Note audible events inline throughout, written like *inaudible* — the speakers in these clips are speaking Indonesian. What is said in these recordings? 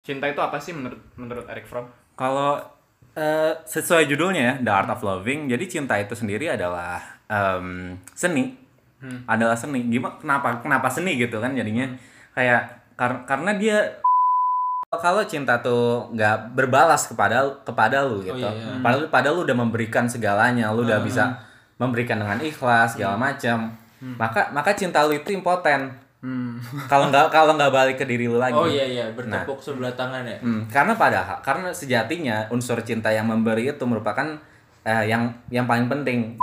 Cinta itu apa sih menurut menurut Eric Fromm? Kalau eh, sesuai judulnya ya, The Art of Loving, jadi cinta itu sendiri adalah em, seni, adalah seni. Gimana? Kenapa? Kenapa seni gitu kan? Jadinya kayak kar- karena dia kalau cinta tuh nggak berbalas kepada kepada lu gitu, iya. padahal padahal lu udah memberikan segalanya, lu udah bisa memberikan dengan ikhlas segala macam, maka maka cinta lu itu impoten. Kalau nggak kalau nggak balik ke diri lu lagi. Oh iya iya, bertepuk sebelah tangan ya. Hmm, karena padahal karena sejatinya unsur cinta yang memberi itu merupakan eh, yang yang paling penting.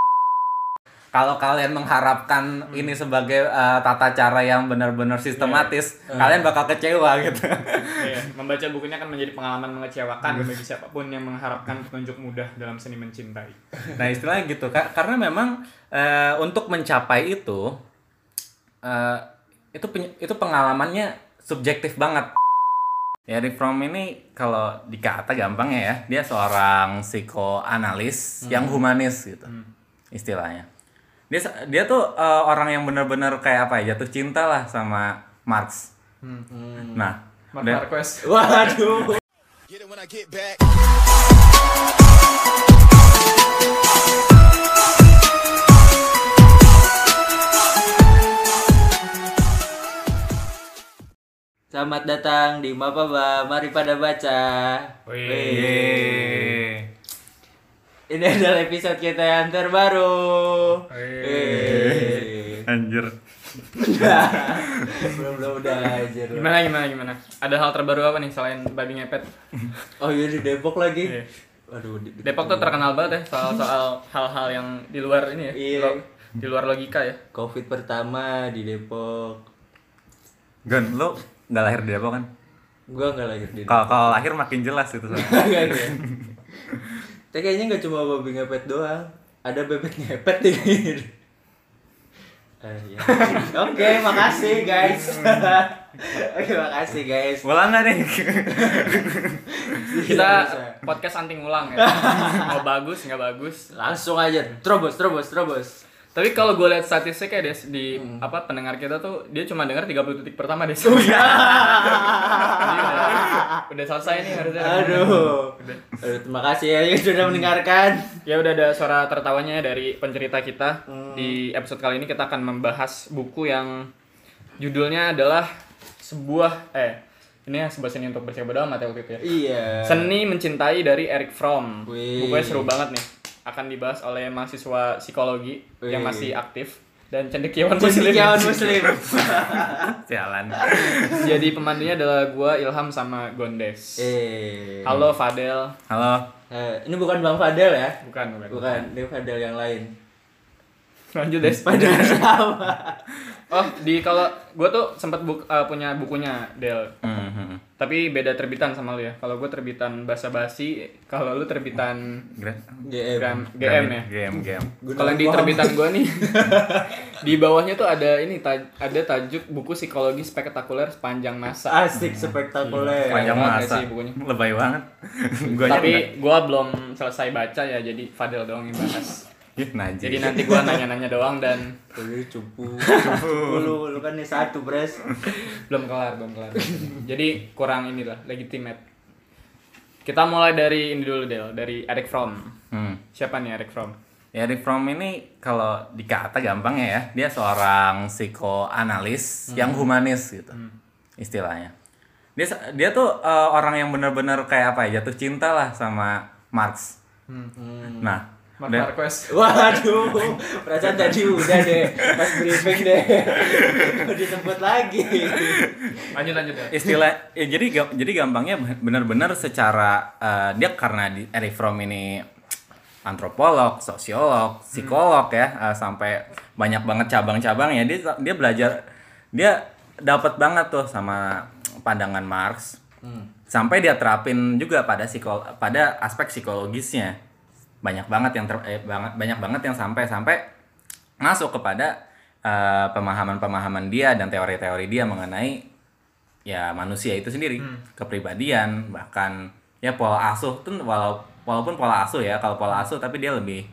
Kalau kalian mengharapkan ini sebagai eh, tata cara yang benar-benar sistematis, kalian bakal kecewa gitu. Iya, membaca bukunya akan menjadi pengalaman mengecewakan bagi siapa pun yang mengharapkan petunjuk mudah dalam seni mencintai. nah istilahnya gitu Ka- karena memang eh, untuk mencapai itu itu itu pengalamannya subjektif banget. Ya Rick Fromm ini kalau dikata gampang ya, dia seorang psikoanalis yang humanis gitu istilahnya. Dia dia tuh eh, orang yang benar-benar kayak apa ya jatuh cinta lah sama Marx. Nah, Mark Marquez. Waduh. *laughs* Selamat datang di Mapaba, mari pada baca. Wih. Ini adalah episode kita yang terbaru. Wih. Anjir. *laughs* belum belum udah aja. Gimana gimana gimana? Ada hal terbaru apa nih selain babi ngepet? Oh iya di Depok lagi. Iya. Waduh. di- di- Depok tuh terkenal banget ya soal-soal hal-hal yang di luar ini ya. Iya. Lo- di luar logika ya. Covid pertama di Depok. Gon, lu nggak lahir di Depok kan? Gua nggak lahir di Depok. Kalau lahir makin jelas itu soalnya. Tapi kayaknya nggak cuma babi ngepet doang. Ada bebek ngepet nih. Eh, ya. Oke, makasih guys. *laughs* Oke, makasih guys. Ulang nggak nih? Kita Bisa. podcast anti ngulang ya. *laughs* Mau bagus nggak bagus. langsung aja terobos terobos terobos. Tapi kalau gue lihat statistiknya Des di apa pendengar kita tuh dia cuma dengar 30 detik pertama Des. Oh, Jadi iya. udah, *laughs* udah selesai nih harusnya. Aduh. Aduh, terima kasih ya yang sudah mendengarkan. Ya udah ada suara tertawanya dari pencerita kita. Di episode kali ini kita akan membahas buku yang judulnya adalah sebuah eh ini ya sebuah seni untuk bersiap bodo amat ya waktu itu ya. Iya. Seni mencintai dari Eric Fromm. Wih. Bukunya seru banget nih. Akan dibahas oleh mahasiswa psikologi yang Wih. masih aktif dan cendekiawan muslim. Cendekiawan muslim. Jalan. *laughs* Jadi pemandunya adalah gua Ilham sama Gondes. eh. Halo Fadel. Halo. Eh, ini bukan Bang Fadel ya? Bukan, bukan. Bukan, ini Fadel yang lain. Lanjut Des. Fadel sama. Oh, di kalau gua tuh sempat buk, eh, punya bukunya Del. Mhm. Tapi beda terbitan sama lu ya. Kalau gua terbitan bahasa basi, kalau lu terbitan Gra- GM. gram GM ya. Game, game. Kalau yang di terbitan gua nih *laughs* *laughs* di bawahnya tuh ada ini taj- ada tajuk buku psikologi spektakuler sepanjang masa. Asik spektakuler. Panjang banget masa. sih bukunya. Lebay banget. *laughs* Gua Tapi gua belum selesai baca ya, jadi Fadel doang yang bahas. Najis. Jadi nanti gua nanya-nanya doang dan Lu cupu. Cupu lu, lu kan nih satu, Bres. belum kelar, belum kelar. Jadi kurang inilah legitimate. Kita mulai dari ini dulu Del, dari Eric Fromm. Hmm. Siapa nih Eric Fromm? Ya Eric Fromm ini kalau dikata gampang ya, dia seorang psikoanalis yang humanis gitu. Istilahnya. Dia dia tuh eh, orang yang benar-benar kayak apa ya, jatuh cinta lah sama Marx. Nah, Mark dan- Marquez. *laughs* Waduh, perasaan tadi udah deh, pas briefing deh. Disebut lagi. Lanjut lanjut ya. istilah ya, jadi jadi gampangnya benar-benar secara eh, dia karena di Eric Fromm ini antropolog, sosiolog, psikolog ya eh, sampai banyak banget cabang-cabangnya dia dia belajar dia dapat banget tuh sama pandangan Marx sampai dia terapin juga pada psikol pada aspek psikologisnya banyak banget yang ter, eh, banget banyak banget yang sampai sampai masuk kepada eh, pemahaman-pemahaman dia dan teori-teori dia mengenai ya manusia itu sendiri. Kepribadian bahkan ya pola asuh tuh walau walaupun pola asuh ya kalau pola asuh tapi dia lebih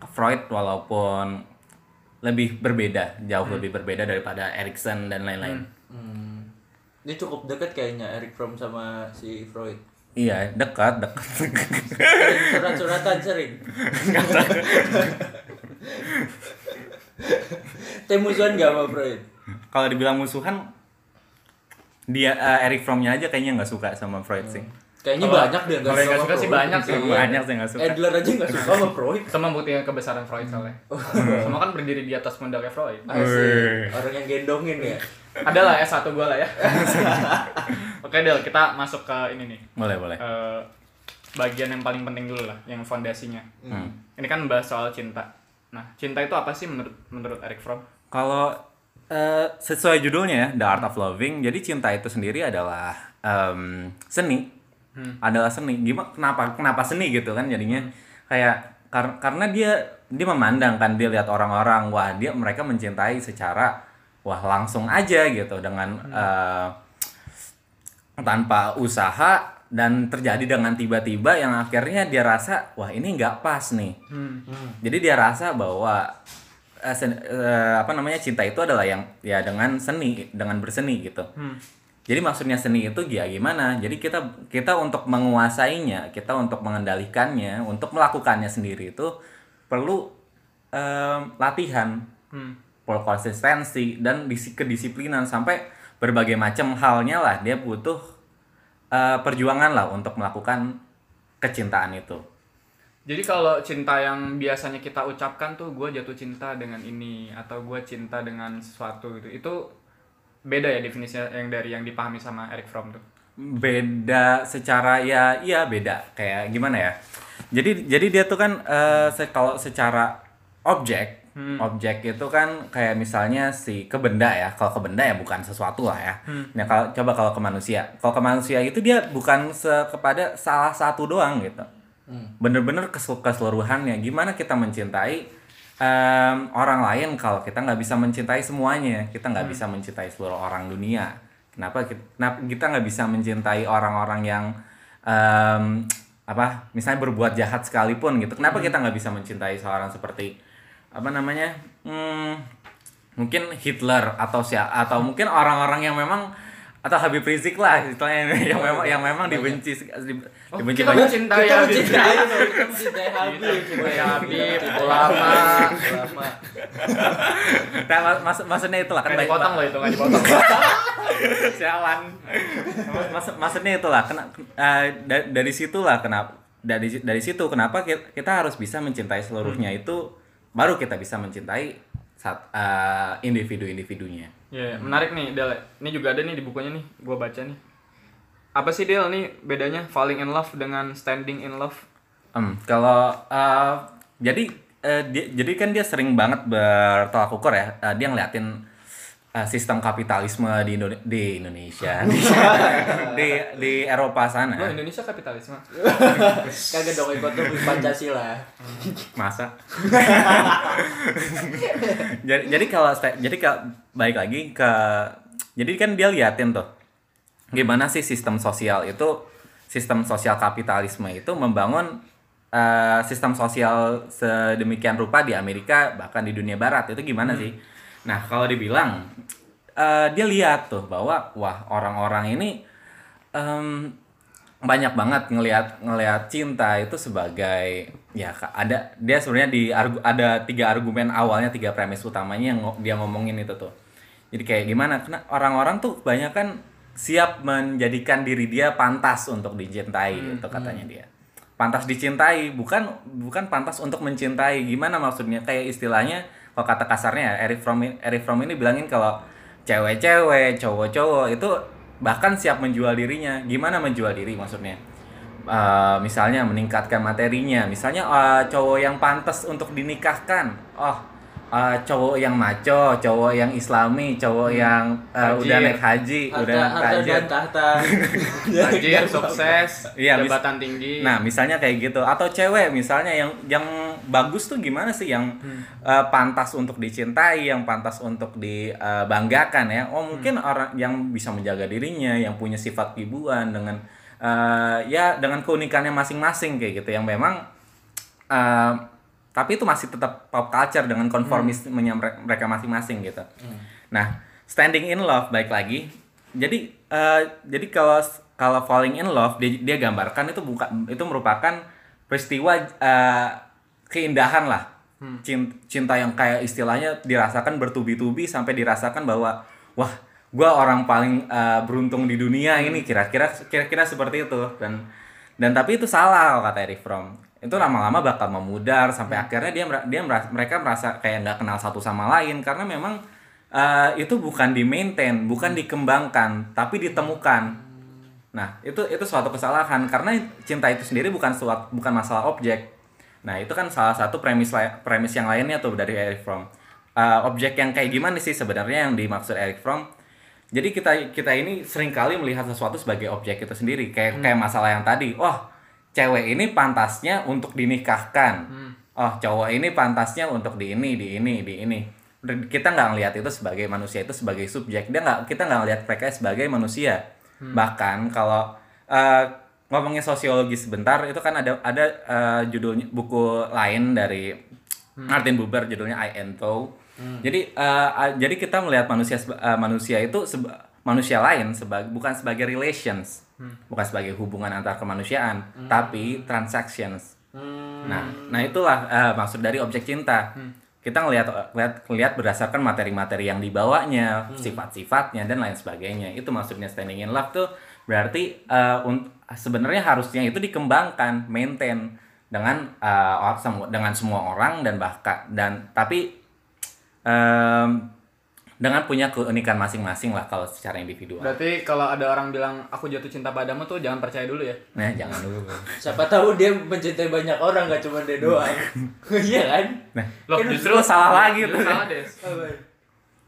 ke Freud walaupun lebih berbeda jauh lebih berbeda daripada Erikson dan lain-lain. Ini cukup dekat kayaknya Eric Fromm sama si Freud. Iya, dekat, dekat. Surat-suratan sering. Teh musuhan gak sama Freud? Kalau dibilang musuhan, dia eh, Eric Fromm-nya aja kayaknya nggak suka sama Freud sih. Kayaknya Kalau- banyak deh nggak suka sih banyak sih. Iya. Banyak sih nggak suka. Adler aja gak suka sama Freud. Sama buktinya kebesaran Freud soalnya. Semua kan berdiri di atas pundaknya Freud. Asik. Orang yang gendongin ya. Adalah S1 gua lah ya. *laughs* Oke Del, kita masuk ke ini nih. Boleh, boleh. Eh, bagian yang paling penting dulu lah, yang fondasinya. Hmm. Ini kan bahas soal cinta. Nah, cinta itu apa sih menurut menurut Eric Fromm? Kalau eh, sesuai judulnya ya, The Art of Loving, jadi cinta itu sendiri adalah em, seni, adalah seni. Gimana? Kenapa? Kenapa seni gitu kan? Jadinya kayak kar- karena dia dia memandang kan dia lihat orang-orang, wah dia mereka mencintai secara wah langsung aja gitu dengan eh, tanpa usaha dan terjadi dengan tiba-tiba yang akhirnya dia rasa wah ini nggak pas nih. Jadi dia rasa bahwa sen- eh, apa namanya cinta itu adalah yang ya dengan seni, dengan berseni gitu. Jadi maksudnya seni itu ya gimana? Jadi kita kita untuk menguasainya, kita untuk mengendalikannya, untuk melakukannya sendiri itu perlu em, latihan, Hmm. Konsistensi dan disi- kedisiplinan sampai berbagai macam halnya lah dia butuh eh, perjuangan lah untuk melakukan kecintaan itu. Jadi kalau cinta yang biasanya kita ucapkan tuh gue jatuh cinta dengan ini atau gue cinta dengan sesuatu gitu. Itu beda ya definisinya yang dari yang dipahami sama Eric Fromm tuh. beda secara ya iya beda kayak gimana ya jadi jadi dia tuh kan eh, se- kalau secara objek objek itu kan kayak misalnya si ke benda ya. Kalau ke benda ya bukan sesuatu lah ya. Nah kalau coba kalau ke manusia. Kalau ke manusia itu dia bukan se- kepada salah satu doang gitu. Bener-bener kesel- keseluruhannya. Gimana kita mencintai em, orang lain kalau kita nggak bisa mencintai semuanya? Kita nggak bisa mencintai seluruh orang dunia. Kenapa kita, kenapa kita nggak bisa mencintai orang-orang yang em, apa misalnya berbuat jahat sekalipun gitu. Kenapa kita nggak bisa mencintai seorang seperti apa namanya hmm, mungkin Hitler atau si atau mungkin orang-orang yang memang atau Habib Rizik lah istilahnya yang memang yang memang dibenci di- dibenci kita banyak mencintai Kita Habib mencintai kita mencintai Habib. mencintai Habib, ulama. Ulama. Nah, mak- maksud maksudnya itulah kan dipotong loh itu nggak dipotong. *laughs* Sialan. Maksud, maksudnya itulah kena, eh, da- dari situlah kenapa dari dari situ kenapa ki- kita harus bisa mencintai seluruhnya itu baru kita bisa mencintai saat eh, individu-individunya. Iya, menarik nih Del. Ini juga ada nih di bukunya nih, gua baca nih. Apa sih Del nih bedanya falling in love dengan standing in love? Em, kalau eh, jadi eh, dia, jadi kan dia sering banget bertolak ukur ya. Eh, dia ngeliatin eh, sistem kapitalisme di, Indo- di Indonesia, *laughs* *laughs* di di Eropa sana. Lo Indonesia kapitalisme. *laughs* Kagak dong ikut tuh Pancasila. masa jadi jadi kalau jadi kalau baik lagi ke jadi kan dia liatin tuh gimana sih sistem sosial itu sistem sosial kapitalisme itu membangun eh, sistem sosial sedemikian rupa di Amerika bahkan di dunia barat itu gimana sih nah kalau dibilang eh, dia lihat tuh bahwa wah orang-orang ini em, banyak banget ngelihat ngelihat cinta itu sebagai ya ada dia sebenarnya di argu- ada tiga argumen awalnya tiga premis utamanya yang dia ngomongin itu tuh. Jadi kayak gimana? Karena orang-orang tuh banyak kan siap menjadikan diri dia pantas untuk dicintai itu katanya dia. Pantas dicintai bukan bukan pantas untuk mencintai. Gimana maksudnya? Kayak istilahnya kalau kata kasarnya ya, Eric Fromm Eric Fromm ini bilangin kalau cewek-cewek cowok-cowok itu bahkan siap menjual dirinya. Gimana menjual diri maksudnya? Eh, misalnya meningkatkan materinya. Misalnya eh, cowok yang pantas untuk dinikahkan. Oh eh, cowok yang maco cowok yang islami cowok yang eh, Haji. udah naik haji udah Harta, naik harta haji dan tahta. *laughs* Tajir, sukses, Iya, mis- jabatan tinggi. Nah, misalnya kayak gitu atau cewek misalnya yang yang bagus tuh gimana sih yang eh, pantas untuk dicintai, yang pantas untuk dibanggakan ya. Oh, mungkin orang yang bisa menjaga dirinya, yang punya sifat ibuan dengan eh, ya dengan keunikannya masing-masing kayak gitu yang memang eh, tapi itu masih tetap pop culture dengan konformismenya mere- mereka masing-masing gitu. Nah, standing in love baik lagi. Jadi eh, jadi kalau kalau falling in love dia dia gambarkan itu bukan itu merupakan peristiwa eh, keindahan lah. Cin- cinta yang kayak istilahnya dirasakan bertubi-tubi sampai dirasakan bahwa wah gua orang paling eh, beruntung di dunia ini kira-kira kira-kira seperti itu. Dan dan tapi itu salah kata Eric Fromm itu lama-lama bakal memudar sampai akhirnya dia dia merasa, mereka merasa kayak nggak kenal satu sama lain karena memang eh, itu bukan di maintain bukan dikembangkan tapi ditemukan. Nah itu itu suatu kesalahan karena cinta itu sendiri bukan suatu bukan masalah objek. Nah itu kan salah satu premis premis yang lainnya tuh dari Eric Fromm. Eh, objek yang kayak gimana sih sebenarnya yang dimaksud Eric Fromm? Jadi kita kita ini sering kali melihat sesuatu sebagai objek itu sendiri kayak kayak masalah yang tadi. Wah cewek ini pantasnya untuk dinikahkan. Oh cowok ini pantasnya untuk di ini di ini di ini. Kita nggak ngelihat itu sebagai manusia itu sebagai subjek. Dia nggak kita nggak ngelihat mereka sebagai manusia. Bahkan kalau eh, ngomongin sosiologi sebentar itu kan ada ada eh, judulnya buku lain dari Martin Buber judulnya I and Thou. Jadi eh, eh, jadi kita melihat manusia eh, manusia itu manusia lain sebagai bukan sebagai relations, bukan sebagai hubungan antar kemanusiaan, tapi transactions. Nah, nah itulah eh, maksud dari objek cinta. Kita ngelihat lihat lihat berdasarkan materi-materi yang dibawanya, sifat-sifatnya dan lain sebagainya. Itu maksudnya standing in love tuh berarti un- sebenarnya harusnya itu dikembangkan, maintain dengan semu- dengan semua orang dan bahkan dan tapi em, dengan punya keunikan masing-masing lah kalau secara individual. Berarti kalau ada orang bilang aku jatuh cinta padamu tuh jangan percaya dulu ya. Nah, jangan dulu. *laughs* Siapa tahu dia mencintai banyak orang gak cuma dia doang. *laughs* Iya kan? Nah, Loh, kan justru salah lagi tuh. salah deh.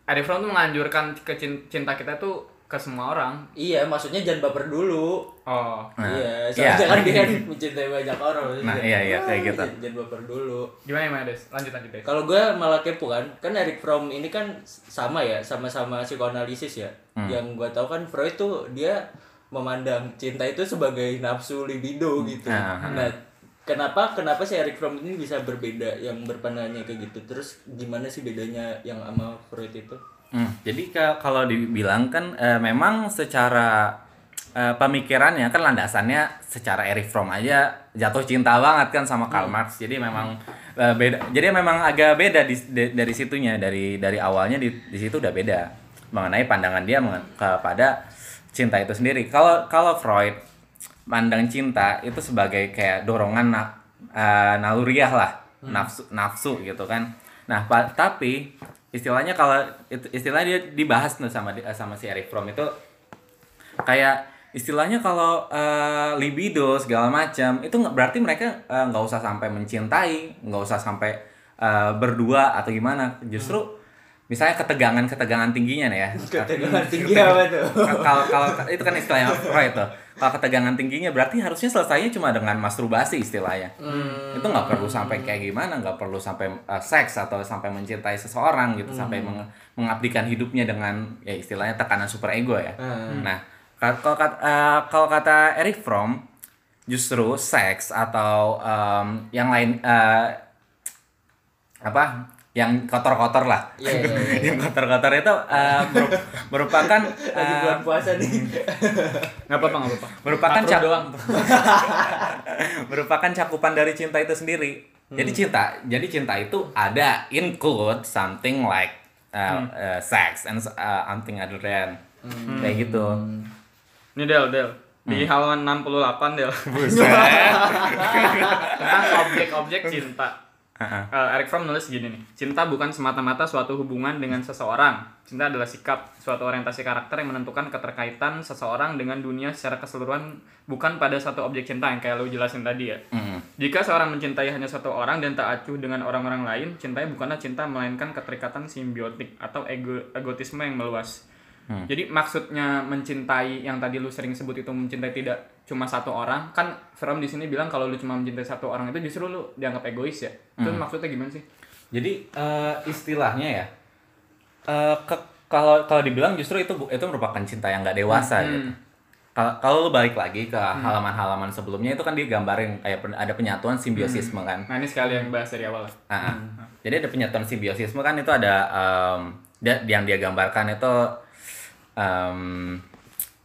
Eric Fromm tuh menganjurkan ke cin- cinta kita tuh ke semua orang. Iya, maksudnya jangan baper dulu. Oh. Nah, iya, iya. soalnya kan dia kan mencintai banyak orang. Nah, iya, iya, kayak gitu. Jangan, jangan baper dulu. Gimana ya, Des? Lanjut lanjut, Des. Kalau gue malah kepo kan, kan Eric Fromm ini kan sama ya, sama-sama psikoanalisis ya. Hmm. Yang gue tahu kan Freud tuh dia memandang cinta itu sebagai nafsu libido gitu. Nah, Nah, kenapa kenapa si Eric Fromm ini bisa berbeda yang berpandangannya kayak gitu? Terus gimana sih bedanya yang sama Freud itu? Hmm, jadi ka- kalau dibilang kan eh, memang secara eh, pemikirannya kan landasannya secara Eric Fromm aja jatuh cinta banget kan sama Karl Marx. Jadi memang eh, beda. Jadi memang agak beda di, de- dari situnya dari dari awalnya di di situ udah beda mengenai pandangan dia mengen- kepada cinta itu sendiri. Kalau kalau Freud pandang cinta itu sebagai kayak dorongan na- eh, naluriah lah, nafsu nafsu gitu kan. Nah, pa- tapi istilahnya kalau istilahnya dia dibahas tuh sama di- sama si Eric Fromm itu kayak istilahnya kalau eh, libido segala macam itu nggak berarti mereka eh, nggak usah sampai mencintai nggak usah sampai eh, berdua atau gimana. Justru misalnya ketegangan ketegangan tingginya nih ya. *laughs* Ketegangan *laughs* tinggi apa tuh? kalau kalau itu kan istilahnya Freud tuh. Kalau ketegangan tingginya berarti harusnya selesainya cuma dengan masturbasi istilahnya. Itu nggak perlu sampai kayak gimana nggak perlu sampai uh, seks atau sampai mencintai seseorang gitu sampai meng- mengabdikan hidupnya dengan ya istilahnya tekanan super ego ya nah ka- kalau kata uh, kalau kata Eric Fromm justru seks atau um, yang lain uh, apa yang kotor-kotor lah Iya, iya, iya. *laughs* yang kotor-kotor itu uh, meru- merupakan *laughs* Lagi uh, bulan puasa nih. *laughs* Nggak apa-apa, nggak apa-apa. merupakan cap doang. merupakan cakupan dari cinta itu sendiri. Jadi cinta, jadi cinta itu ada include something like uh, uh, sex and uh, something other than kayak gitu. Ini Del, Del. Di halaman 68, Del. Tentang objek-objek cinta. Uh-uh. Eh, Eric Fromm nulis gini nih. Cinta bukan semata-mata suatu hubungan dengan seseorang. Cinta adalah sikap, suatu orientasi karakter yang menentukan keterkaitan seseorang dengan dunia secara keseluruhan bukan pada satu objek cinta yang kayak lu jelasin tadi ya. Mm. Jika seorang mencintai hanya satu orang dan tak acuh dengan orang-orang lain, cintanya bukanlah cinta melainkan keterikatan simbiotik atau ego egotisme yang meluas. Jadi maksudnya mencintai yang tadi lu sering sebut itu mencintai tidak cuma satu orang, kan Fromm di sini bilang kalau lu cuma mencintai satu orang itu justru lu dianggap egois ya. Itu maksudnya gimana sih? Jadi eh, istilahnya ya, eh, ke- kalau kalau dibilang justru itu itu merupakan cinta yang nggak dewasa gitu. Kalau kalau lu balik lagi ke halaman-halaman sebelumnya itu kan digambarin kayak ada penyatuan simbiosisme kan. Nah ini sekali yang bahas dari awal. Ah, ah. Jadi ada penyatuan simbiosisme kan itu ada da- yang dia gambarkan itu em,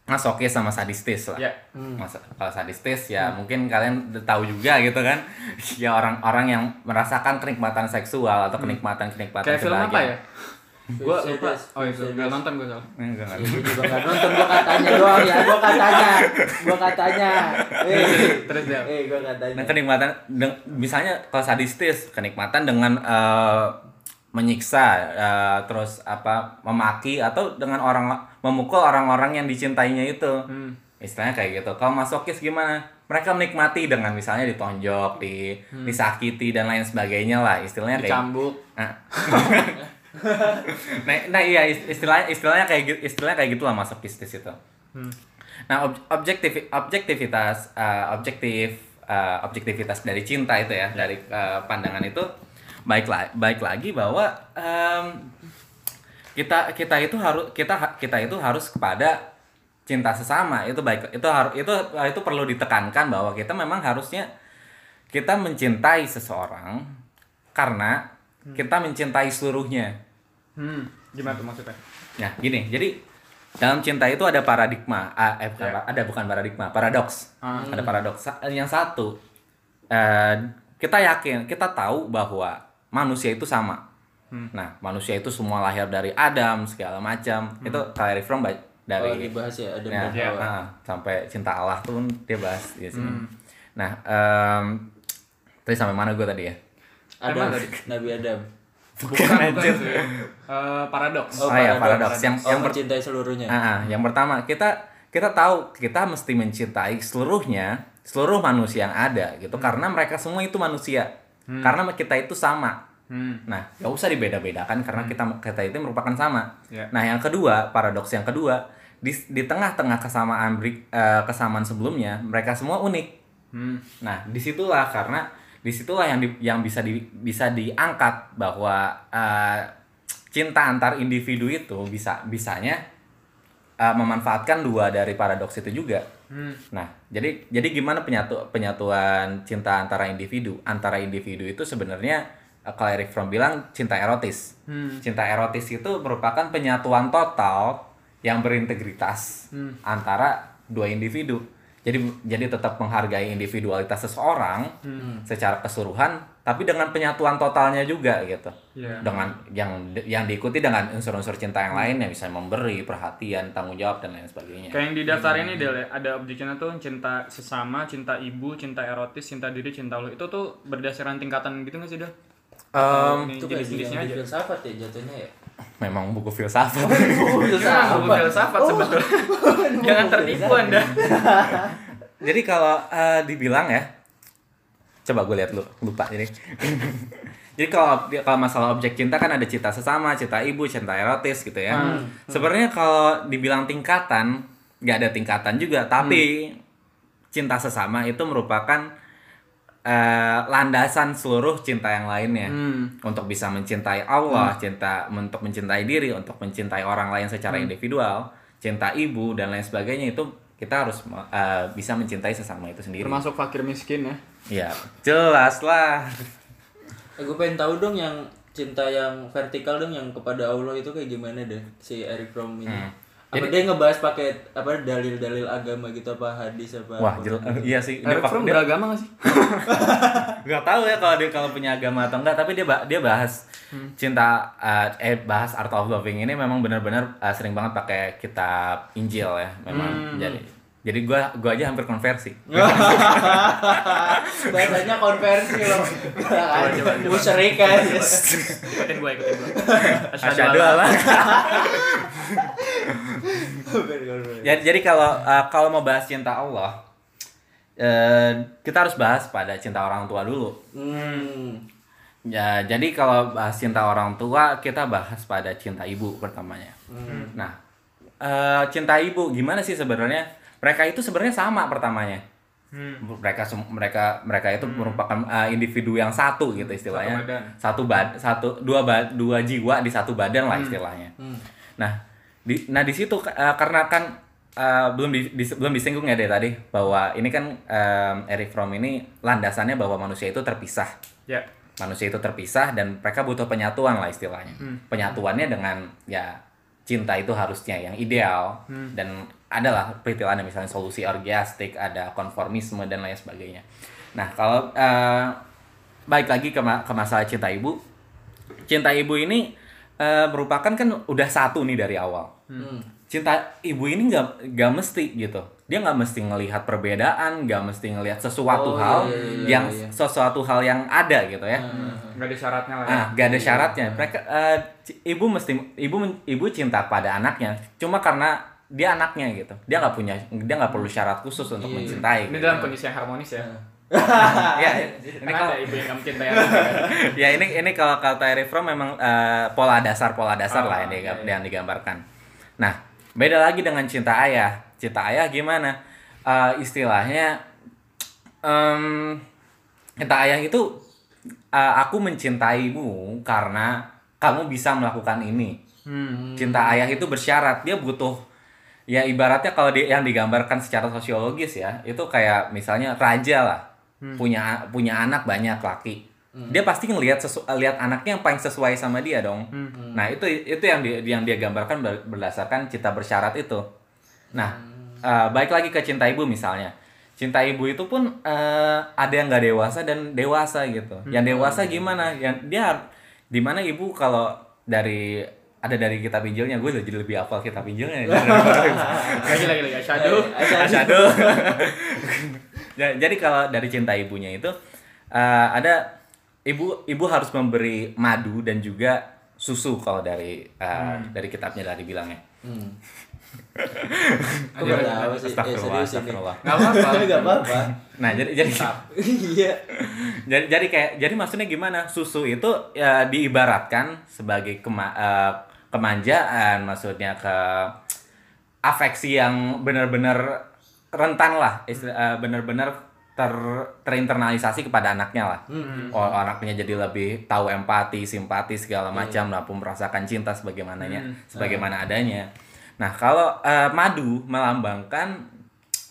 masokis sama sadistis lah. Ya. Masa, kalau sadistis ya mungkin kalian tahu juga gitu kan. *laughs* ya orang-orang yang merasakan kenikmatan seksual atau kenikmatan-kenikmatan Kayak film apa ya? Gua Fifty *laughs* lupa. Oh iya, Fifty nggak Shades. nonton gua soalnya. Enggak, enggak. Ini juga nggak nonton gua katanya doang ya, gua katanya, gua katanya. Eh, Terus dia. eh gua katanya. Nah, kenikmatan deng- misalnya kalau sadistis, kenikmatan dengan eh, menyiksa eh, terus apa memaki atau dengan orang memukul orang-orang yang dicintainya itu. Hmm. Istilahnya kayak gitu. Kalau masokis gimana? Mereka menikmati dengan misalnya ditonjok, di disakiti dan lain sebagainya lah. Istilahnya kayak Dicambuk. Nah, *laughs* nah, nah iya ist- istilahnya istilahnya kayak gitu istilahnya kayak gitulah masokistis itu. Hmm. Nah, ob- objektif objektivitas eh, objektif eh, objektivitas dari cinta itu ya, dari eh, pandangan itu baik la- baik lagi bahwa em, kita kita itu harus kita kita itu harus kepada cinta sesama itu baik itu harus itu itu perlu ditekankan bahwa kita memang harusnya kita mencintai seseorang karena kita mencintai seluruhnya Hmm. Gimana tuh maksudnya? Nah, gini, jadi dalam cinta itu ada paradigma, eh bukan, Ya. ada bukan paradigma, paradoks. Ah. Ada paradoks. Yang satu, eh, kita yakin, kita tahu bahwa manusia itu sama. Hmm. Nah, manusia itu semua lahir dari Adam segala macam. Itu Kyrie From ba- Oh, dari dibahas ya, ada Ya, Ya. beberapa. ah, sampai cinta Allah tuh dia bahas di sini. Hmm. Nah, em, tadi sampai mana gue tadi ya? Adam? Nabi Adam. Bukan, bukan. sih. Eh, paradoks. Oh, iya, paradoks. Yang- oh, yang mencintai seluruhnya. Ah, ah, yang pertama kita kita tahu kita mesti mencintai seluruhnya seluruh manusia yang ada gitu karena mereka semua itu manusia karena kita itu sama Hmm. nah gak usah dibeda-bedakan karena kita kita itu merupakan sama Ya. nah yang kedua paradoks yang kedua di di tengah-tengah kesamaan eh, kesamaan sebelumnya mereka semua unik Hmm. Nah, di situlah karena di situlah yang di- yang bisa di, bisa diangkat bahwa eh, cinta antar individu itu bisa bisanya eh, memanfaatkan dua dari paradoks itu juga. Hmm. Nah, jadi jadi gimana penyatu penyatuan cinta antara individu? Antara individu itu sebenarnya kalau Eric Fromm bilang cinta erotis. Hmm. Cinta erotis itu merupakan penyatuan total yang berintegritas Hmm. antara dua individu. Jadi jadi tetap menghargai individualitas seseorang Hmm. secara keseluruhan, tapi dengan penyatuan totalnya juga gitu. Iya. Dengan yang yang diikuti dengan unsur-unsur cinta yang lain yang bisa memberi perhatian, tanggung jawab dan lain sebagainya. Kayak yang di daftar ini Del, ya, ada objeknya tuh cinta sesama, cinta ibu, cinta erotis, cinta diri, cinta Allah. Itu tuh berdasarkan tingkatan gitu nggak sih, Del? Ini itu kayak jenis-jenisnya aja. filsafat ya jatuhnya ya. memang buku filsafat. Itu kan *laughs* buku filsafat sebetulnya. *laughs* *laughs* Jangan tertipu Anda. Jadi kalau eh, dibilang ya, coba gue lihat lu lupa jadi. jadi kalau kalau masalah objek cinta kan ada cinta sesama, cinta ibu, cinta erotis gitu ya. Hmm. Sebenarnya kalau dibilang tingkatan, nggak ada tingkatan juga, tapi cinta sesama itu merupakan eh, landasan seluruh cinta yang lainnya. Hmm. Untuk bisa mencintai Allah, cinta untuk mencintai diri, untuk mencintai orang lain secara individual, cinta ibu dan lain sebagainya itu kita harus eh, bisa mencintai sesama itu sendiri. Termasuk fakir miskin ya. Ya, jelas lah. Eh, gue pengen tahu dong yang cinta yang vertikal dong yang kepada Allah itu kayak gimana deh si Eric Fromm ini. Hmm. Apa dia ngebahas pakai apa dalil-dalil agama gitu apa hadis apa? Wah, apa? jelas. iya sih. Dia, Fromm dia, beragama nggak sih? *laughs* nggak tahu ya kalau dia kalau punya agama atau enggak, tapi dia ba- dia bahas cinta eh, eh bahas art of loving ini memang benar-benar eh, sering banget pakai kitab Injil ya, memang. Jadi jadi gua gua aja hampir konversi. *laughs* Bahasanya konversi loh. Musyrik kan. Ikutin gua, ikutin gua. *laughs* Asyhadu alla Jadi, jadi kalau uh, kalau mau bahas cinta Allah, eh, kita harus bahas pada cinta orang tua dulu. Hmm. Ya, jadi kalau bahas cinta orang tua, kita bahas pada cinta ibu pertamanya. Hmm. Nah, eh, cinta ibu gimana sih sebenarnya? Mereka itu sebenarnya sama pertamanya. Hmm. Mereka mereka mereka itu merupakan eh, individu yang satu gitu istilahnya. badan. Satu bad, satu dua ba- dua jiwa di satu badan lah istilahnya. Hmm. Nah, di nah di situ eh, karena kan eh, belum di, di- belum disinggung ya dari tadi bahwa ini kan em, Eric Fromm ini landasannya bahwa manusia itu terpisah. Ya. Manusia itu terpisah dan mereka butuh penyatuan lah istilahnya. Hmm. Penyatuannya dengan ya cinta itu harusnya yang ideal dan adalah peritilannya misalnya solusi orgiastik, ada konformisme dan lain sebagainya. Nah, kalau eh, baik lagi ke, ma- ke masalah cinta ibu, cinta ibu ini eh, merupakan kan udah satu nih dari awal. Hmm. Cinta ibu ini nggak nggak mesti gitu. Dia nggak mesti ngelihat perbedaan, nggak mesti ngelihat sesuatu Oh, hal iya, iya, yang iya. sesuatu hal yang ada gitu ya. nggak ada syaratnya lah ya. Ah, gak ada syaratnya. Mereka eh, c- ibu mesti ibu ibu cinta pada anaknya cuma karena dia anaknya gitu. Dia nggak punya dia nggak perlu syarat khusus untuk Iya. mencintai. ini gitu. dalam kondisi yang harmonis ya ya, ini ini kalau ada ibu yang kan? *laughs* ya ini ini kalau kata Reform memang eh, pola dasar pola dasar Oh, lah yang, iya, iya. yang digambarkan. Nah, beda lagi dengan cinta ayah. Cinta ayah gimana? Eh, istilahnya em, cinta ayah itu eh, aku mencintaimu karena kamu bisa melakukan ini. hmm. Cinta ayah itu bersyarat dia butuh ya ibaratnya kalau di, yang digambarkan secara sosiologis ya itu kayak misalnya raja lah punya punya anak banyak laki. Dia pasti ngelihat lihat anaknya yang paling sesuai sama dia dong. Nah itu itu yang dia, yang dia gambarkan ber- berdasarkan cinta bersyarat itu. Nah eh, baik lagi ke cinta ibu misalnya. Cinta ibu itu pun eh, ada yang nggak dewasa dan dewasa gitu. Yang dewasa gimana? Yang dia di mana ibu kalau dari ada dari kitab Injilnya? Gue udah jadi lebih hafal kitab Injilnya. *laughs* Lagi lagi lagi. Shadow. Asyhadu. *laughs* *laughs* Jadi kalau dari cinta ibunya itu eh, ada ibu ibu harus memberi madu dan juga susu kalau dari eh, dari kitabnya dari bilangnya. Hmm. *laughs* Tahu sih? Eh, Astagfirullah, astagfirullah. *laughs* nggak apa-apa Nggak apa-apa. Nah, jadi jadi *laughs* Iya. jadi jadi kayak jadi maksudnya gimana? Susu itu ya diibaratkan sebagai kema- kemanjaan, maksudnya ke afeksi yang benar-benar rentan lah, istilah- eh, benar-benar ter terinternalisasi kepada anaknya lah. Oh, anaknya jadi lebih tahu empati, simpati segala macam, lah pun merasakan cinta sebagaimananya, sebagaimana adanya. Nah, kalau eh, madu melambangkan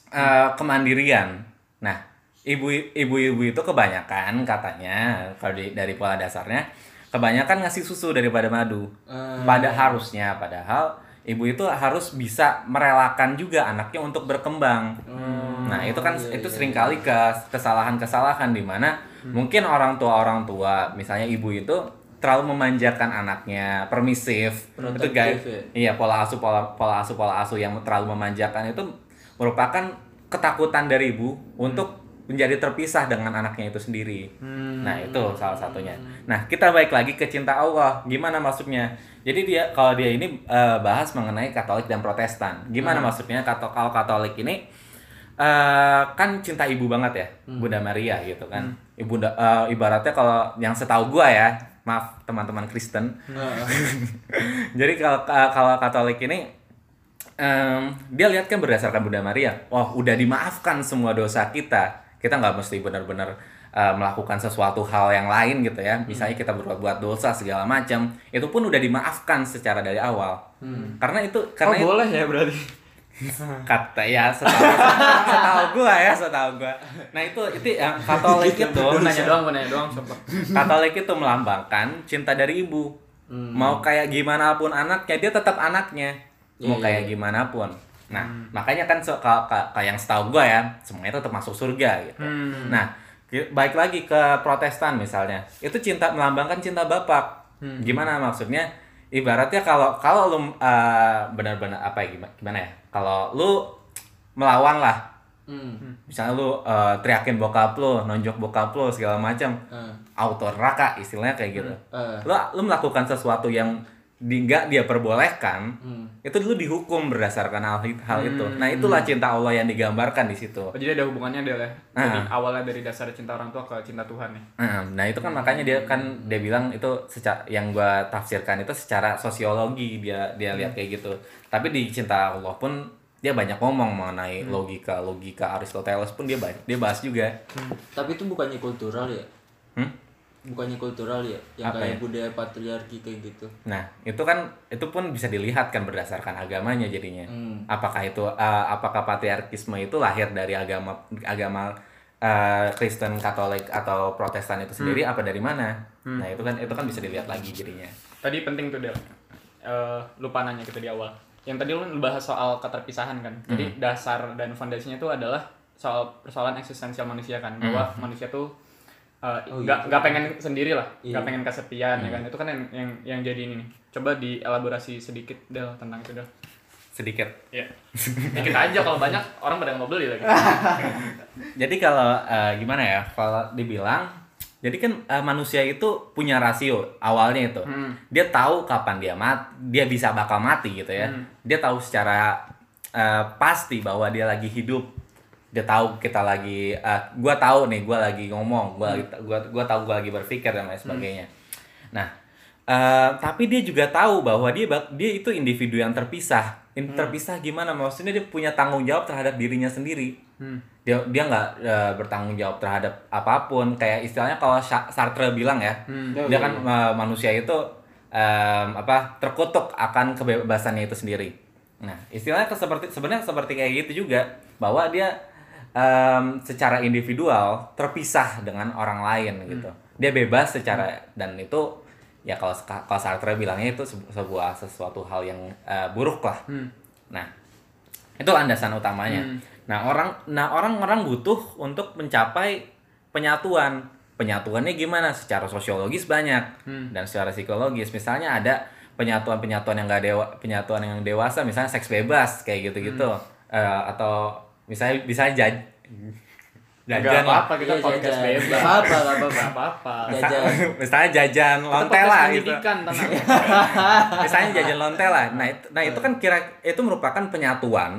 eh, kemandirian. Nah, ibu ibu-ibu itu kebanyakan katanya kalau di- dari pola dasarnya kebanyakan ngasih susu daripada madu. Hmm. Pada harusnya padahal ibu itu harus bisa merelakan juga anaknya untuk berkembang. Nah, itu kan iya, itu iya, sering kali ke kesalahan-kesalahan di mana mungkin orang tua orang tua misalnya ibu itu terlalu memanjakan anaknya, permisif. itu guys. ya? Iya, pola asuh pola pola asuh pola asuh yang terlalu memanjakan itu merupakan ketakutan dari ibu untuk menjadi terpisah dengan anaknya itu sendiri. Nah, itu salah satunya. Nah, kita balik lagi ke cinta Allah. Gimana maksudnya? Jadi dia kalau dia ini eh, bahas mengenai Katolik dan Protestan. Gimana maksudnya? Kato- Kalau Katolik ini eh, kan cinta ibu banget ya, Bunda Maria gitu kan. Ibu eh, ibaratnya kalau yang setahu gua ya, maaf teman-teman Kristen, Nah, *laughs* jadi kalau kalau Katolik ini em, dia lihat kan berdasarkan Bunda Maria, wah udah dimaafkan semua dosa kita. Kita nggak mesti benar-benar eh, melakukan sesuatu hal yang lain gitu ya. Misalnya kita berbuat dosa segala macam, itu pun udah dimaafkan secara dari awal. Karena itu oh karena itu- boleh ya berarti kata ya setahu setahu gua ya setahu gua. Nah itu itu yang Katolik itu gue nanya doang nanya doang coba Katolik itu melambangkan cinta dari ibu. Mau kayak gimana pun anaknya, dia tetap anaknya. Mau Iya, kayak gimana pun. Nah, makanya kan kayak yang setahu gua ya, semuanya tetap masuk surga gitu. Hmm. Nah, baik lagi ke Protestan misalnya. Itu cinta melambangkan cinta Bapak. Gimana maksudnya? Ibaratnya kalau kalau lu uh, benar-benar apa ya gimana, gimana ya? Kalau lu melawan lah hmm. misalnya lu uh, teriakin bokap lu, nonjok bokap lu segala macam, Ah. auto neraka istilahnya kayak gitu. Ah. Lu lu melakukan sesuatu yang di, nggak dia perbolehkan, Hmm. itu dulu dihukum berdasarkan hal, hal itu. Nah, itulah cinta Allah yang digambarkan di situ. oh, jadi ada hubungannya dia lah Ah. jadi awalnya dari dasar cinta orang tua ke cinta Tuhan nih Nah, Nah, itu kan makanya dia kan dia bilang itu secara yang gua tafsirkan itu secara sosiologi dia dia lihat kayak gitu. Tapi di cinta Allah pun dia banyak ngomong mengenai logika logika Aristoteles pun dia banyak dia bahas juga. Tapi itu bukannya kultural ya? Hmm? Bukannya kultural ya? Yang Apa kayak ya? budaya patriarki kayak gitu. Nah, itu kan itu pun bisa dilihat kan berdasarkan agamanya jadinya. Hmm. Apakah itu uh, apakah patriarkisme itu lahir dari agama agama uh, Kristen, Katolik atau Protestan itu sendiri apa dari mana? Nah, itu kan itu kan bisa dilihat lagi jadinya. tadi penting tuh Del Eh, lupa nanya kita di awal yang tadi lu bahas soal keterpisahan kan. Jadi Hmm. dasar dan fondasinya itu adalah soal persoalan eksistensial manusia kan. Bahwa Hmm. manusia tuh uh, Oh, nggak iya. nggak pengen sendiri lah, Iya. nggak pengen kesepian Hmm. ya kan. Itu kan yang yang yang jadi ini nih. Coba dielaborasi sedikit Del tentang itu Del. sedikit Ya. Dikit aja kalau banyak orang pada nggak mau beli lagi. *laughs* Jadi kalau eh, gimana ya? Kalau dibilang, jadi kan eh, manusia itu punya rasio awalnya itu. Hmm. Dia tahu kapan dia mat, dia bisa bakal mati gitu ya. Hmm. Dia tahu secara eh, pasti bahwa dia lagi hidup. Dia tahu kita lagi, eh, gua tahu nih, gua lagi ngomong, gua lagi, gua, gua tahu gua lagi berpikir dan lain sebagainya. Nah, eh, tapi dia juga tahu bahwa dia dia itu individu yang terpisah. In- Terpisah gimana? Maksudnya dia punya tanggung jawab terhadap dirinya sendiri Hmm. dia dia nggak eh, bertanggung jawab terhadap apa pun kayak istilahnya kalau Sa- Sartre bilang ya Hmm. dia kan eh, manusia itu em, apa terkutuk akan kebebasannya itu sendiri nah istilahnya seperti sebenarnya seperti kayak gitu juga bahwa dia em, secara individual terpisah dengan orang lain gitu dia bebas secara dan itu ya kalau kalau Sartre bilangnya itu sebu- sebuah sesuatu hal yang eh, buruk lah Hmm. Nah, itu landasan utamanya. Hmm. Nah, orang nah orang-orang butuh untuk mencapai penyatuan. Penyatuannya gimana? Secara sosiologis banyak Hmm. dan secara psikologis. Misalnya ada penyatuan-penyatuan yang enggak dewa, penyatuan yang dewasa misalnya seks bebas kayak gitu-gitu. Hmm. Eh, atau misalnya bisa jajan lah. apa-apa kita Iya, podcast jajan. bebas. Gak apa-apa, gak apa-apa. Gak apa-apa. Jajan. *laughs* misalnya jajan Kita lonte podcast lah gitu. *laughs* misalnya jajan lonte lah nah itu nah itu kan kira itu merupakan penyatuan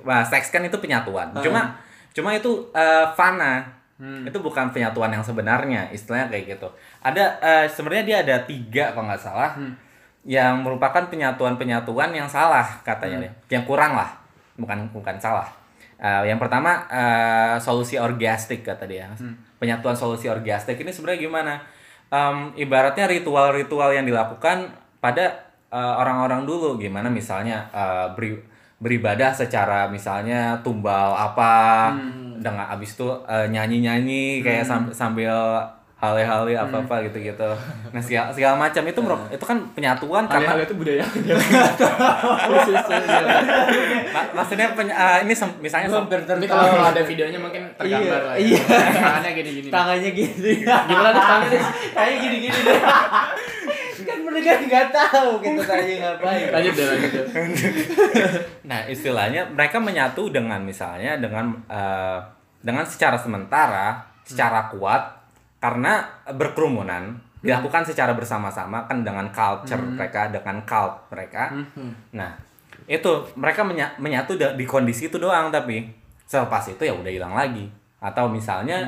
Wah, seks kan itu penyatuan cuma cuma itu eh, fana Hmm. itu bukan penyatuan yang sebenarnya istilahnya kayak gitu ada eh, sebenarnya dia ada tiga kalau nggak salah Hmm. yang merupakan penyatuan penyatuan yang salah katanya dia. yang kurang lah bukan bukan salah Eh, yang pertama eh, solusi orgiastik kata dia. Penyatuan solusi orgiastik ini sebenarnya gimana? Em, ibaratnya ritual-ritual yang dilakukan pada eh, orang-orang dulu. Gimana misalnya eh, beri- beribadah secara misalnya tumbal apa dengan abis itu eh, nyanyi-nyanyi kayak sam- sambil hale-hale apa-apa gitu-gitu nah segala, segala macam itu merup- itu kan penyatuan karena Hal-hal itu budaya. Ma- *laughs* maksudnya peny- eh, ini misalnya Hampir Ini kalau ada videonya mungkin tergambar lah. ya. Iya. Tangannya gini-gini. Tangannya gini. Gimana tuh tangannya? Kayak gini-gini deh. kan mereka nggak tahu kita tanya ngapain. Lanjut deh, lanjut. Nah, istilahnya mereka menyatu dengan misalnya dengan eh, dengan secara sementara, secara kuat karena berkerumunan dilakukan secara bersama-sama kan dengan culture mereka, dengan cult mereka. Nah, itu mereka menya- menyatu di kondisi itu doang tapi selepas itu ya udah hilang lagi. Atau misalnya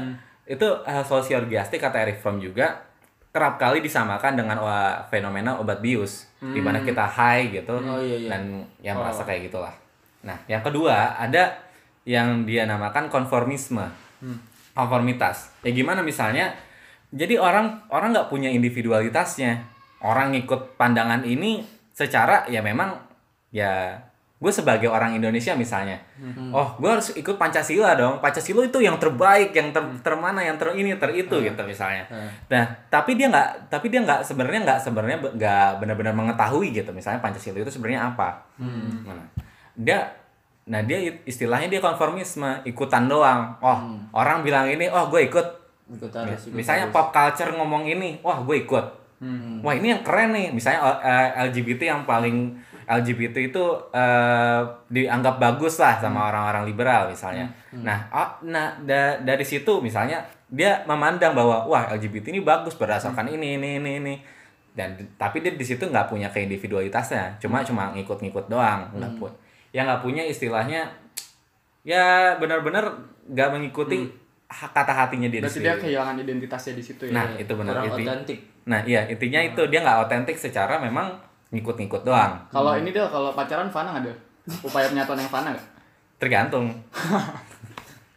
itu uh, solusi orgiastik kata Eric Fromm juga kerap kali disamakan dengan wah, fenomena obat bius di mana kita high gitu Oh, iya, iya. dan yang merasa kayak gitulah. Nah, yang kedua ada yang dia namakan konformisme, konformitas. Ya gimana misalnya? Jadi orang orang nggak punya individualitasnya. Orang ngikut pandangan ini secara ya memang ya gue sebagai orang Indonesia misalnya, oh gue harus ikut Pancasila dong. Pancasila itu yang terbaik, yang ter, termana, yang ter ini, ter itu gitu misalnya. Nah, tapi dia nggak, tapi dia nggak sebenarnya nggak sebenarnya be- nggak benar-benar mengetahui gitu. Misalnya Pancasila itu sebenarnya apa? Nah, dia, nah dia istilahnya dia konformisme, ikutan doang. Oh, orang bilang ini, oh gue ikut. Ikut harus. ikut Misalnya harus. pop culture ngomong ini, wah gue ikut. Wah ini yang keren nih. Misalnya eh, LGBT yang paling LGBT itu eh, dianggap bagus lah sama orang-orang liberal misalnya. Nah, oh, nah da- dari situ misalnya dia memandang bahwa wah LGBT ini bagus berdasarkan ini ini ini ini. Dan tapi dia di situ nggak punya keindividualitasnya. Cuma cuma ngikut-ngikut doang, nggak pun. Yang nggak punya istilahnya ya benar-benar nggak mengikuti ha- kata hatinya dia Berarti di dia kehilangan identitasnya di situ ya. Nah, itu benar Kurang inti- otentik. Nah, iya intinya itu dia nggak otentik secara memang ngikut-ngikut doang. Kalau ini dia kalau pacaran fana ada? Upaya penyatuan yang fana nggak? Tergantung. *laughs*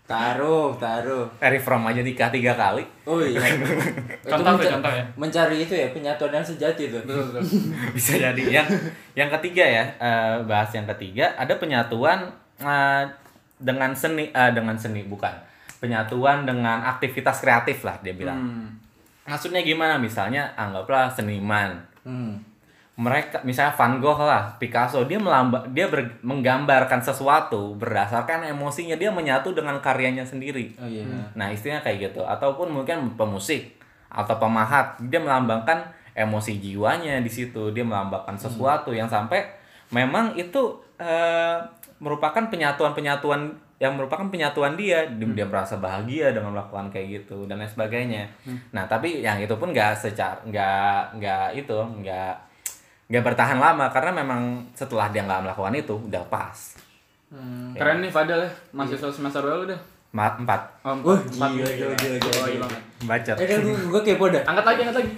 Taruh, taruh. Eric Fromm aja nikah tiga kali. Oh iya. *laughs* Itu Contoh tuh, menca- contoh ya. Mencari itu ya penyatuan yang sejati tuh. Betul betul. *laughs* Bisa jadi. Yang yang ketiga ya, eh, bahas yang ketiga ada penyatuan eh, dengan seni eh, dengan seni bukan. Penyatuan dengan aktivitas kreatif lah dia bilang. Hmm. Maksudnya gimana? Misalnya anggaplah seniman. Hmm. Mereka misalnya Van Gogh lah, Picasso, dia melamba, dia ber- menggambarkan sesuatu berdasarkan emosinya, dia menyatu dengan karyanya sendiri. Oh iya. Nah, istilahnya kayak gitu. Ataupun mungkin pemusik atau pemahat, dia melambangkan emosi jiwanya di situ. Dia melambangkan sesuatu yang sampai memang itu eh, merupakan penyatuan-penyatuan yang merupakan penyatuan dia. Dia, dia merasa bahagia dengan melakukan kayak gitu dan lain sebagainya. Nah, tapi yang itu pun nggak secara nggak nggak itu nggak nggak bertahan lama karena memang setelah dia nggak melakukan itu udah pas. Hmm, keren nih Fadel ya, mahasiswa semester berapa udah? Ma- empat Oh, Wah, empat, empat. gila, gila, gila, gila, iya gila. banget. bacot. Eh kan gue kepo dah. Angkat lagi, angkat lagi.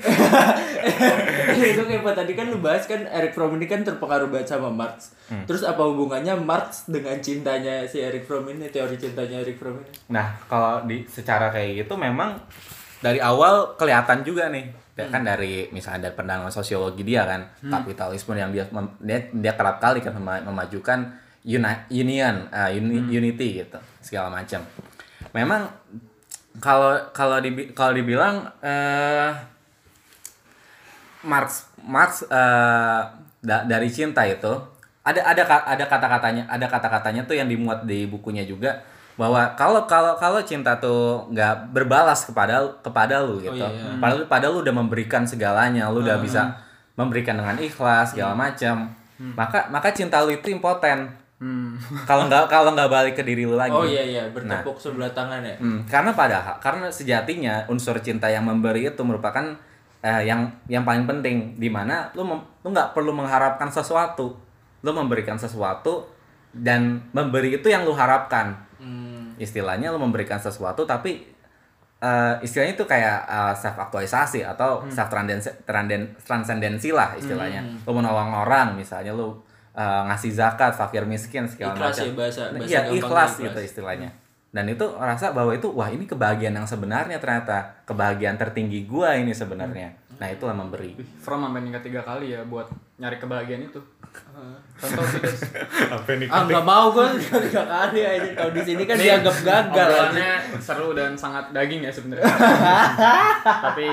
*laughs* gue kepo tadi kan lu bahas kan Eric Fromm ini kan terpengaruh banget sama Marx. Terus apa hubungannya Marx dengan cintanya si Eric Fromm ini, teori cintanya Eric Fromm ini? Nah, kalau di secara kayak gitu memang dari awal kelihatan juga nih. Ya kan dari misalnya dari pandangan sosiologi dia kan, kapitalisme yang dia dia, dia kerap kali kan mema- memajukan uni- union, uh, uni- unity gitu, segala macam. Memang kalau kalau dibi- kalau dibilang eh Marx Marx eh, da- dari cinta itu ada ada ada kata-katanya ada kata-katanya tuh yang dimuat di bukunya juga bahwa kalau kalau kalau cinta tuh nggak berbalas kepada kepada lu gitu. Iya, iya. padahal padahal lu udah memberikan segalanya lu udah bisa memberikan dengan ikhlas segala macam. Maka maka cinta lu itu impoten. Hmm. kalau nggak kalau nggak balik ke diri lu lagi. Oh iya iya, bertepuk sebelah tangan ya. Hmm, karena padahal karena sejatinya unsur cinta yang memberi itu merupakan eh, yang yang paling penting. Di mana lu mem- lu nggak perlu mengharapkan sesuatu. Lu memberikan sesuatu dan memberi itu yang lu harapkan. Hmm. Istilahnya lu memberikan sesuatu tapi eh, istilahnya itu kayak self aktualisasi atau self transendensi lah istilahnya. Lu menolong orang misalnya lu eh, ngasih zakat fakir miskin segala Ikhlas macam. ya bahasa Nah, bahasa iya gampangnya ikhlas gitu istilahnya. Dan itu rasa bahwa itu wah ini kebahagiaan yang sebenarnya ternyata. Kebahagiaan tertinggi gua ini sebenarnya nah itulah memberi From sampai nikah tiga kali ya buat nyari kebahagiaan itu. *laughs* Contoh sih guys. apa nih Ah nggak mau gue *laughs* tiga kali aja. Kalau di sini kan Nih, dianggap gagal. aja. Obrolannya seru dan sangat daging ya sebenarnya. *laughs* Tapi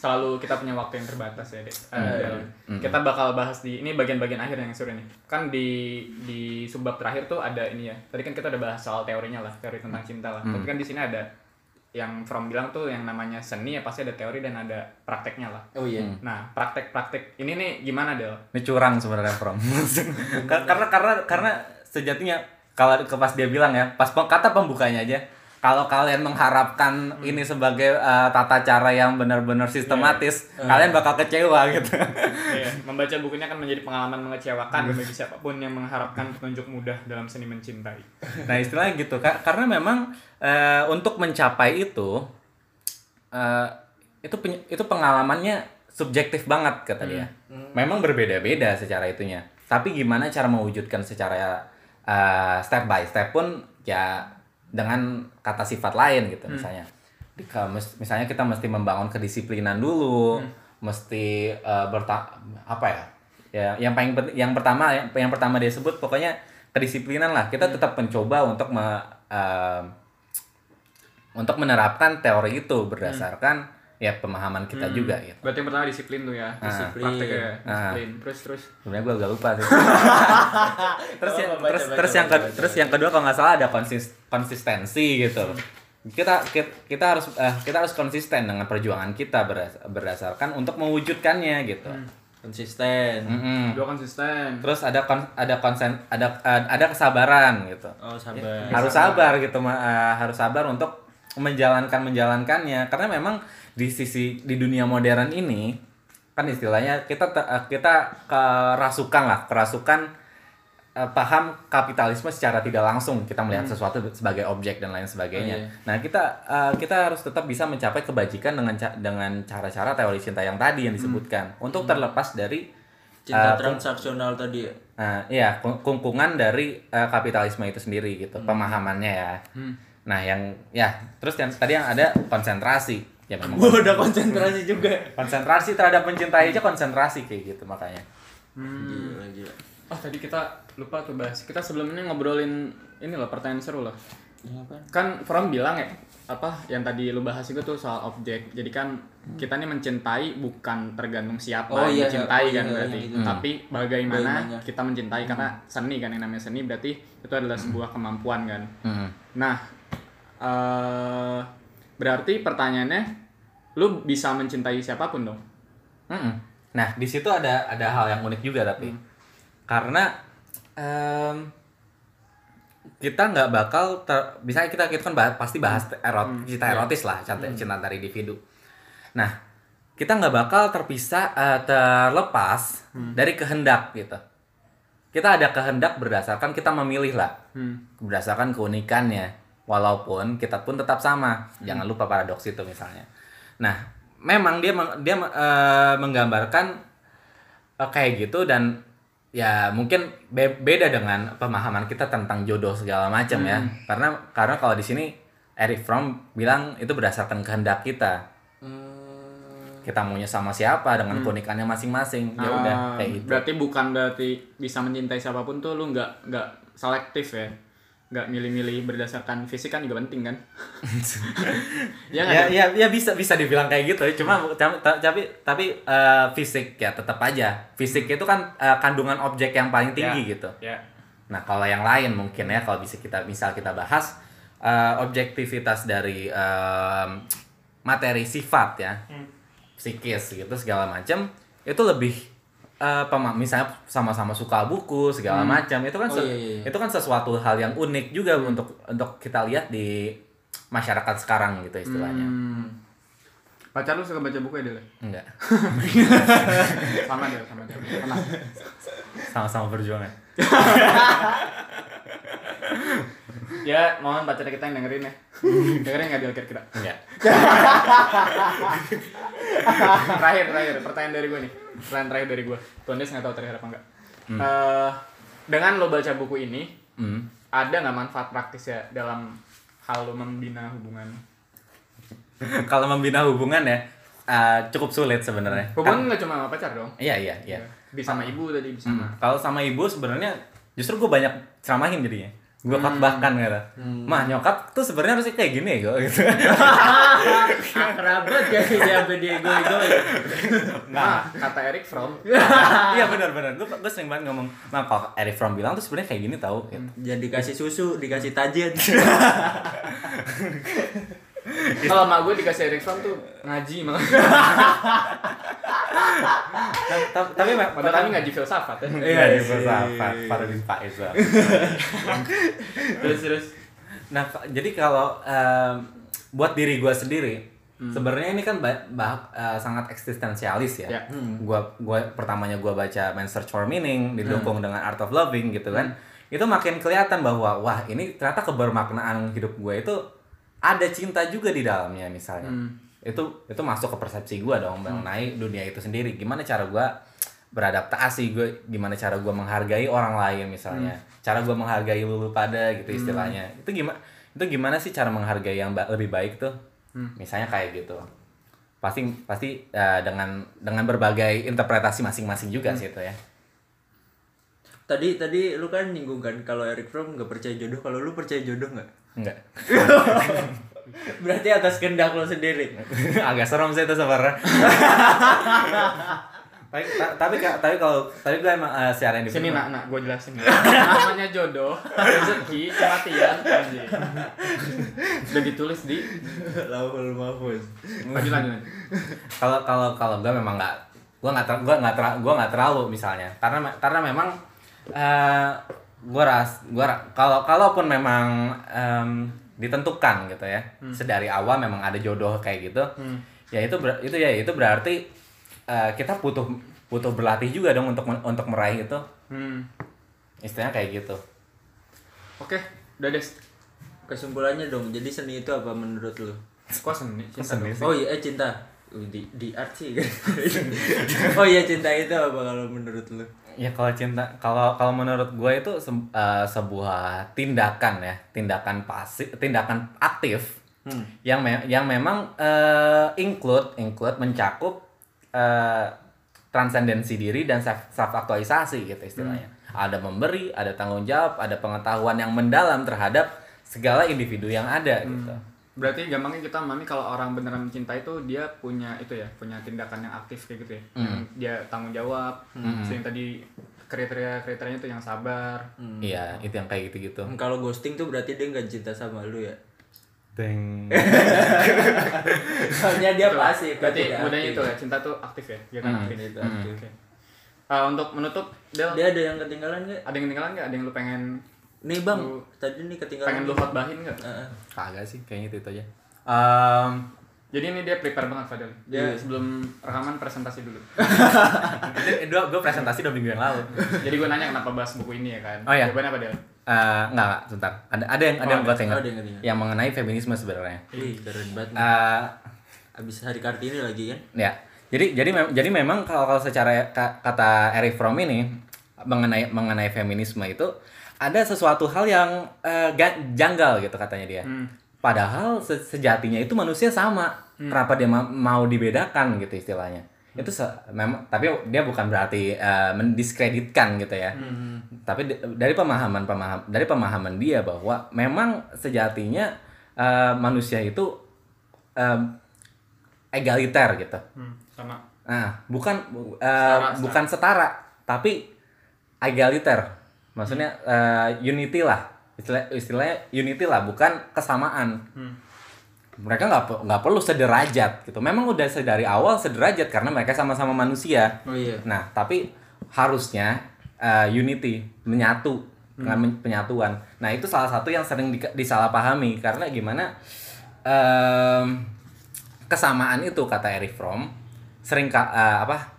selalu kita punya waktu yang terbatas ya, Dek. Eh, Del. Kita bakal bahas di ini bagian-bagian akhir yang seru nih. Kan di di subbab terakhir tuh ada ini ya. Tadi kan kita udah bahas soal teorinya lah, teori tentang cinta lah. Tapi kan di sini ada yang From bilang tuh yang namanya seni ya pasti ada teori dan ada prakteknya lah. Oh iya. Nah, praktek-praktek ini nih gimana, Del? ini curang sebenarnya Prom *laughs* karena karena karena sejatinya kalau ke pas dia bilang ya pas kata pembukanya aja kalau kalian mengharapkan ini sebagai eh, tata cara yang benar-benar sistematis kalian bakal kecewa gitu Iya, membaca bukunya akan menjadi pengalaman mengecewakan bagi siapa pun yang mengharapkan petunjuk mudah dalam seni mencintai. Nah istilahnya gitu Kak. karena memang eh, untuk mencapai itu eh, itu itu pengalamannya subjektif banget kata dia. Memang berbeda-beda secara itunya. Tapi gimana cara mewujudkan secara eh, step by step pun ya dengan kata sifat lain gitu misalnya. Di- ke- mis- misalnya kita mesti membangun kedisiplinan dulu, mesti eh, berta apa ya? Ya, yang paling yang pertama yang, yang pertama dia sebut pokoknya kedisiplinan lah. Kita tetap mencoba untuk me- eh, untuk menerapkan teori itu berdasarkan ya pemahaman kita juga gitu. Berarti yang pertama disiplin tuh ya. Disiplin. Praktek ya. Ah. Disiplin. Terus terus. Sebenarnya gue agak lupa sih. terus Oh, yang baca, terus, baca, terus yang baca, ke- baca, terus yang kedua kalau nggak salah ada konsis- konsistensi gitu. Kita, kita kita harus eh, kita harus konsisten dengan perjuangan kita berdas- berdasarkan untuk mewujudkannya gitu. Konsisten. Mm-mm. Dua konsisten. Terus ada kon, ada konsen ada eh, ada kesabaran gitu. Oh sabar. harus sabar gitu Ma- eh, harus sabar untuk menjalankan menjalankannya. Karena memang di sisi di dunia modern ini kan istilahnya kita eh, kita kerasukan lah kerasukan eh, paham kapitalisme secara tidak langsung. Kita melihat sesuatu sebagai objek dan lain sebagainya. Oh, iya. nah kita eh, kita harus tetap bisa mencapai kebajikan dengan ca- dengan cara-cara teori cinta yang tadi yang disebutkan. Untuk terlepas dari Cinta eh, transaksional tadi ya. Nah, iya, kung- kungkungan dari eh, kapitalisme itu sendiri gitu, pemahamannya ya. Nah, yang ya, terus yang tadi yang ada konsentrasi. Ya memang Gua udah konsentrasi juga. konsentrasi terhadap mencintai aja konsentrasi kayak gitu makanya. Gila gila. Oh tadi kita lupa tuh bahas. Kita sebelumnya ngobrolin ini loh pertanyaan seru loh. Ini apa? Kan From bilang ya apa yang tadi lu bahas itu tuh soal objek. Jadi kan kita nih mencintai bukan tergantung siapa Oh, yang iya, mencintai oh, kan iya, berarti. yang gitu. Tapi bagaimana Bagaimana. kita mencintai karena seni kan yang namanya seni berarti itu adalah sebuah kemampuan kan. Hmm. Nah, eh berarti pertanyaannya lu bisa mencintai siapa pun dong. Mm-mm. Nah, di situ ada ada hal yang unik juga tapi karena em, kita nggak bakal ter, misalnya kita kita kan bahas, pasti bahas erot, cinta erotis lah, cinta, cinta antar individu. Nah, kita nggak bakal terpisah eh, terlepas dari kehendak gitu. Kita ada kehendak berdasarkan kita memilih lah, berdasarkan keunikannya. Walaupun kita pun tetap sama, jangan lupa paradoks itu misalnya. Nah, memang dia dia eh, menggambarkan eh, kayak gitu dan ya mungkin be- beda dengan pemahaman kita tentang jodoh segala macam ya. Karena karena kalau di sini Eric Fromm bilang itu berdasarkan kehendak kita. Hmm, Kita maunya sama siapa dengan keunikannya masing-masing. Ya udah Ah, kayak gitu. Berarti bukan berarti bisa mencintai siapa pun tuh lu nggak nggak selektif ya. Nggak milih-milih berdasarkan fisik kan juga penting kan? *laughs* ya nggak? ya, Dam? ya, ya bisa bisa dibilang kayak gitu. Cuma tapi tapi tapi eh, fisik ya tetap aja. Fisik itu kan eh, kandungan objek yang paling tinggi Ya. gitu. Ya. Nah, kalau yang lain mungkin ya kalau bisa kita misal kita bahas eh, objektivitas dari em, materi sifat ya. Psikis gitu segala macam itu lebih eh, pema- misalnya sama-sama suka buku segala macam itu kan Oh, iya, iya, iya. itu kan sesuatu hal yang unik juga untuk untuk kita lihat di masyarakat sekarang gitu istilahnya. Hmm. Pacar lu suka baca buku ya Del? Enggak. *laughs* Sama Del, sama. Tenang. Sama-sama perjuangan. *laughs* Ya, mohon pacar kita yang dengerin ya. dengerin nggak Del kira-kira? Enggak. *laughs* *laughs* terakhir, terakhir. Pertanyaan dari gue nih. Pertanyaan terakhir dari gue. Tunis nggak tahu terakhir apa enggak. Eh, dengan lo baca buku ini, Hmm. ada nggak manfaat praktis ya dalam hal lo membina hubungan? *laughs* Kalau membina hubungan ya eh, cukup sulit sebenarnya. Hubungan nggak cuma sama pacar dong? Iya, iya, iya. Bisa sama ibu tadi, bisa sama. Hmm. Kalau sama ibu sebenarnya justru gue banyak ceramahin jadinya. Gue khotbahkan gitu. Mah nyokap tuh sebenarnya harusnya kayak gini *laughs* ya gitu. Kerabat kayak dia sampai dia ego ego. Nah, kata Eric Fromm, *laughs* Iya benar benar. Gue gue sering banget ngomong, "Nah, kalau Eric Fromm bilang tuh sebenarnya kayak gini tau gitu. Jangan dikasih susu, dikasih tajen. *laughs* kalau mak gue dikasih Eric Fromm tuh ngaji malah. Ta- ta- Tapi Padahal kami ngaji filsafat ya. Iya, di sih. filsafat, Paradis Faiz. terus terus. Nah, jadi kalau buat diri gue sendiri, sebenarnya ini kan ba- bah- eh, sangat eksistensialis ya. Ya. Gua gua pertamanya gua baca Man Search for Meaning didukung dengan Art of Loving gitu kan. Itu makin kelihatan bahwa wah, ini ternyata kebermaknaan hidup gue itu ada cinta juga di dalamnya misalnya. Itu itu masuk ke persepsi gua dong mengenai dunia itu sendiri. Gimana cara gua beradaptasi? Gue gimana cara gua menghargai orang lain misalnya? Cara gua menghargai lulu pada gitu istilahnya. Itu gimana itu gimana sih cara menghargai yang ba- lebih baik tuh? Misalnya kayak gitu. Pasti pasti eh, dengan dengan berbagai interpretasi masing-masing juga sih itu ya. Tadi tadi lu kan nyinggung kan kalau Eric Fromm nggak percaya jodoh, kalau lu percaya jodoh nggak? Enggak *laughs* Berarti atas kehendak lo sendiri. *laughs* agak serem sih itu sebenarnya *laughs* tapi ta- tapi tapi kalau tapi gue emang eh, secara individu Sini nak, nak, gue jelasin ya. Namanya jodoh, rezeki, kematian, anjing. Udah ditulis di Lauhul mahfuz. lanjut lanjut. kalau kalau kalau gue memang nggak gue nggak gue nggak gue nggak terlalu misalnya karena karena memang eh gue ras gue ra- kalau kalaupun memang em, ditentukan gitu ya sedari awal memang ada jodoh kayak gitu ya itu ber- itu ya itu berarti eh, kita butuh butuh berlatih juga dong untuk untuk meraih itu Hmm. istilahnya kayak gitu Oke, udah des. Kesimpulannya dong, jadi seni itu apa menurut lu? Kok seni? Cinta seni. Oh iya, eh, cinta. Uh, Di di art sih *laughs* oh iya cinta itu apa kalau menurut lu? Ya kalau cinta, kalau kalau menurut gue itu se- eh, sebuah tindakan ya, tindakan pasif, tindakan aktif yang me- yang memang eh, include include mencakup eh, transendensi diri dan self, self aktualisasi gitu istilahnya. Ada memberi, ada tanggung jawab, ada pengetahuan yang mendalam terhadap segala individu yang ada gitu. Berarti gampangnya kita memahami kalau orang beneran mencintai itu dia punya itu ya punya tindakan yang aktif kayak gitu ya yang dia tanggung jawab so, yang tadi kriteria kriterianya itu yang sabar Iya, itu yang kayak gitu-gitu. Hmm, Kalau ghosting tuh berarti dia nggak cinta sama lu ya. Teng. *laughs* Soalnya dia pasif. berarti aktif. itu ya cinta tuh aktif ya dia kan Hmm. aktif Itu aktif. Oke. Ah, untuk menutup Del Dia ada yang ketinggalan nggak? ada yang ketinggalan nggak ada yang lu pengen Nih bang, Lu- tadi nih ketinggalan. pengen lu hotbahin nggak Heeh. Kagak sih, kayaknya itu, itu aja. Em, jadi ini dia prepare banget Fadel dia Iya. sebelum rekaman presentasi dulu *laughs* itu gue presentasi dua minggu yang lalu. jadi gue nanya kenapa bahas buku ini ya kan Oh, iya. jawabannya apa Del Eh, enggak, enggak, sebentar. Ada ada yang ada Oh, yang gue ingat. Oh, ada yang mengenai feminisme sebenarnya. Ih, keren banget. Eh, Abis hari Kartini lagi kan? ya. Jadi jadi mem- jadi memang kalau kalau secara ka- kata Eric Fromm ini mengenai mengenai feminisme itu ada sesuatu hal yang ga- janggal gitu katanya dia. Hmm. Padahal se- sejatinya itu manusia sama. Kenapa dia ma- mau dibedakan gitu istilahnya? Itu se- memang tapi dia bukan berarti eh, mendiskreditkan gitu ya. Tapi di- dari pemahaman pemaham dari pemahaman dia bahwa memang sejatinya eh, manusia itu eh, egaliter gitu. Hmm, sama Nah, bukan bu- eh, Setara, bukan setara, tapi egaliter. Maksudnya eh, unity lah. Istilah istilahnya unity lah, bukan kesamaan. Hmm. Mereka nggak nggak perlu sederajat gitu. Memang udah dari awal sederajat karena mereka sama-sama manusia. Oh iya. Nah, tapi harusnya eh, unity menyatu dengan men- penyatuan. Nah, itu salah satu yang sering di- disalahpahami karena gimana em, kesamaan itu kata Eric Fromm sering ka- eh, apa?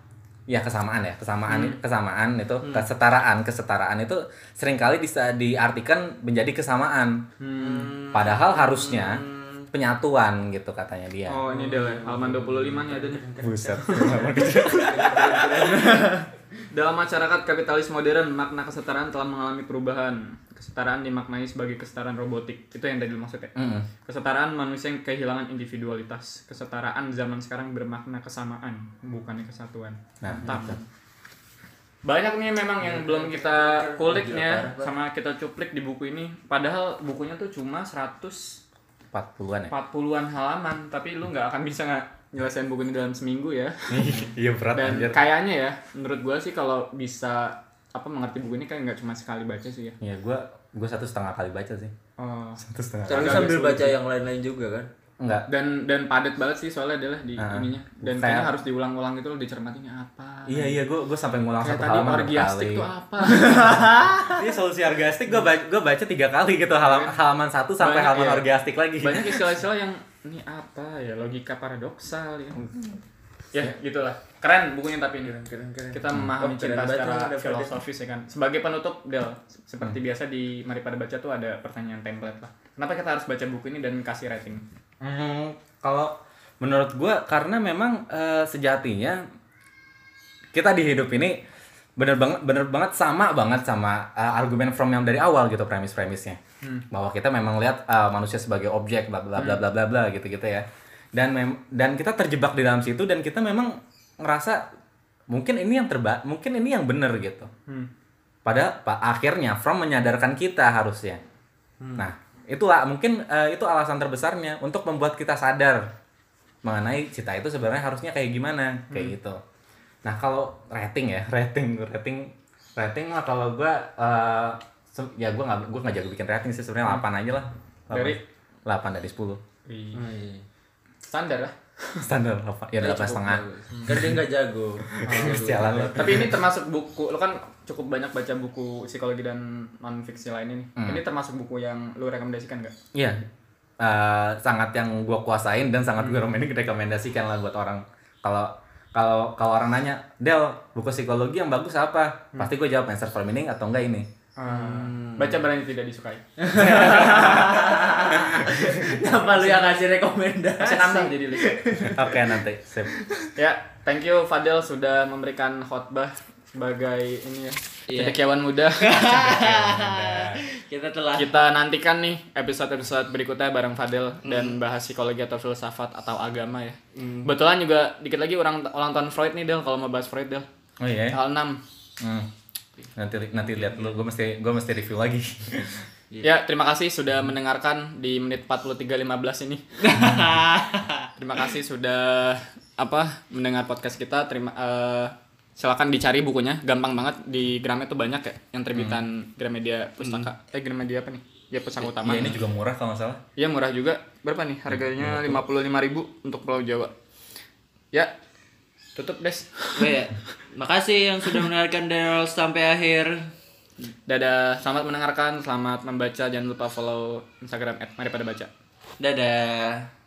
Ya kesamaan ya, kesamaan kesamaan itu kesetaraan, kesetaraan itu sering kali bisa diartikan menjadi kesamaan. Hmm. Padahal harusnya penyatuan gitu katanya dia. Oh ini ya, halaman 25 nih ada nih. Buset. *laughs* Dalam masyarakat kapitalis modern, makna kesetaraan telah mengalami perubahan. Kesetaraan dimaknai sebagai kesetaraan robotik. Itu yang tadi lu maksud ya? Mm-mm. Kesetaraan manusia yang kehilangan individualitas. Kesetaraan zaman sekarang bermakna kesamaan, bukannya kesatuan. Nah, Mantap. Banyak nih memang yang belum kita kuliknya sama kita cuplik di buku ini. Padahal bukunya tuh cuma 140 40-an ya. 40-an halaman, tapi lu nggak akan bisa nggak nyelesain buku ini dalam seminggu ya. *laughs* Iya berat Dan anjir. kayaknya ya, menurut gua sih kalau bisa apa mengerti buku ini kan nggak cuma sekali baca sih ya. Iya, gua gua satu setengah kali baca sih. Oh. Satu setengah. Terus Agak sambil sulit baca sih. yang lain-lain juga kan? Enggak. Dan dan padat banget sih soalnya adalah di Ah. ininya. Dan Kayak- kayaknya harus diulang-ulang gitu loh dicermatinya apa. Iya iya, gua gua sampai ngulang Kayak satu tadi halaman orgiastik tuh apa? *laughs* Ini solusi orgiastik gua baca gua baca tiga kali gitu halam- halaman satu sampai Banyak, halaman iya. orgiastik lagi. Banyak *laughs* istilah-istilah yang ini apa ya logika paradoksal ya. Ya, gitulah. Keren bukunya tapi ini. Keren keren. Kita memahami Oh, keren cinta secara filosofis ya kan. Sebagai penutup, Del, seperti biasa di Mari Pada Baca tuh ada pertanyaan template lah. Kenapa kita harus baca buku ini dan kasih rating? Hmm, kalau menurut gua karena memang eh, sejatinya kita di hidup ini bener banget bener banget sama banget sama eh, argumen from yang dari awal gitu premis-premisnya bahwa kita memang lihat eh, manusia sebagai objek bla bla bla bla bla bla gitu gitu ya dan mem dan kita terjebak di dalam situ dan kita memang ngerasa mungkin ini yang terba mungkin ini yang bener gitu Hmm. pada pa- akhirnya From menyadarkan kita harusnya. Nah, itulah mungkin eh, itu alasan terbesarnya untuk membuat kita sadar mengenai cita itu sebenarnya harusnya kayak gimana, kayak gitu. Nah, kalau rating ya, *laughs* rating, rating, rating lah kalau gua eh, se- ya gua nggak gua nggak jago bikin rating sih sebenarnya 8 aja lah. Dari? 8 dari 10. Oh, iya. Standar lah. Standar 8. Ya 8 setengah. Kan dia nggak jago. *laughs* Sialan lu. Tapi ini termasuk buku, lo kan cukup banyak baca buku psikologi dan non fiksi lain ini. Ini termasuk buku yang lo rekomendasikan nggak? Iya. Eh, sangat yang gua kuasain dan sangat gue rekomendasikan lah buat orang. Kalau kalau kalau orang nanya, Del, buku psikologi yang bagus apa? Pasti gue jawab answer for meaning atau enggak ini. Baca berani tidak disukai. *laughs* Kenapa lu yang ngasih rekomendasi? Masih nambah jadi list. Oke, nanti. Sip. Ya, thank you Fadel sudah memberikan khotbah sebagai ini ya. Iya. Cendekiawan *laughs* muda. Kita telah Kita nantikan nih episode-episode berikutnya bareng Fadel dan bahas psikologi atau filsafat atau agama ya. Kebetulan juga dikit lagi orang ulang tahun Freud nih Del kalau mau bahas Freud Del. Oh iya. ya? Tanggal 6. Hmm. Nanti nanti lihat dulu gue mesti gue mesti review lagi. *laughs* Ya, terima kasih sudah mendengarkan di menit 43.15 ini. *laughs* terima kasih sudah apa mendengar podcast kita. Terima eh, silakan dicari bukunya, gampang banget di Gramet tuh banyak ya yang terbitan Gramedia Pustaka. Eh Gramedia apa nih? Ya Pustaka Utama. Iya ini juga murah kalau nggak salah. Iya murah juga. Berapa nih harganya? 55.000 untuk Pulau Jawa. Ya. Tutup, Des. Oke, *laughs* makasih yang sudah mendengarkan dari awal sampai akhir. Dadah, selamat mendengarkan, selamat membaca. Jangan lupa follow Instagram @maripada baca. Dadah.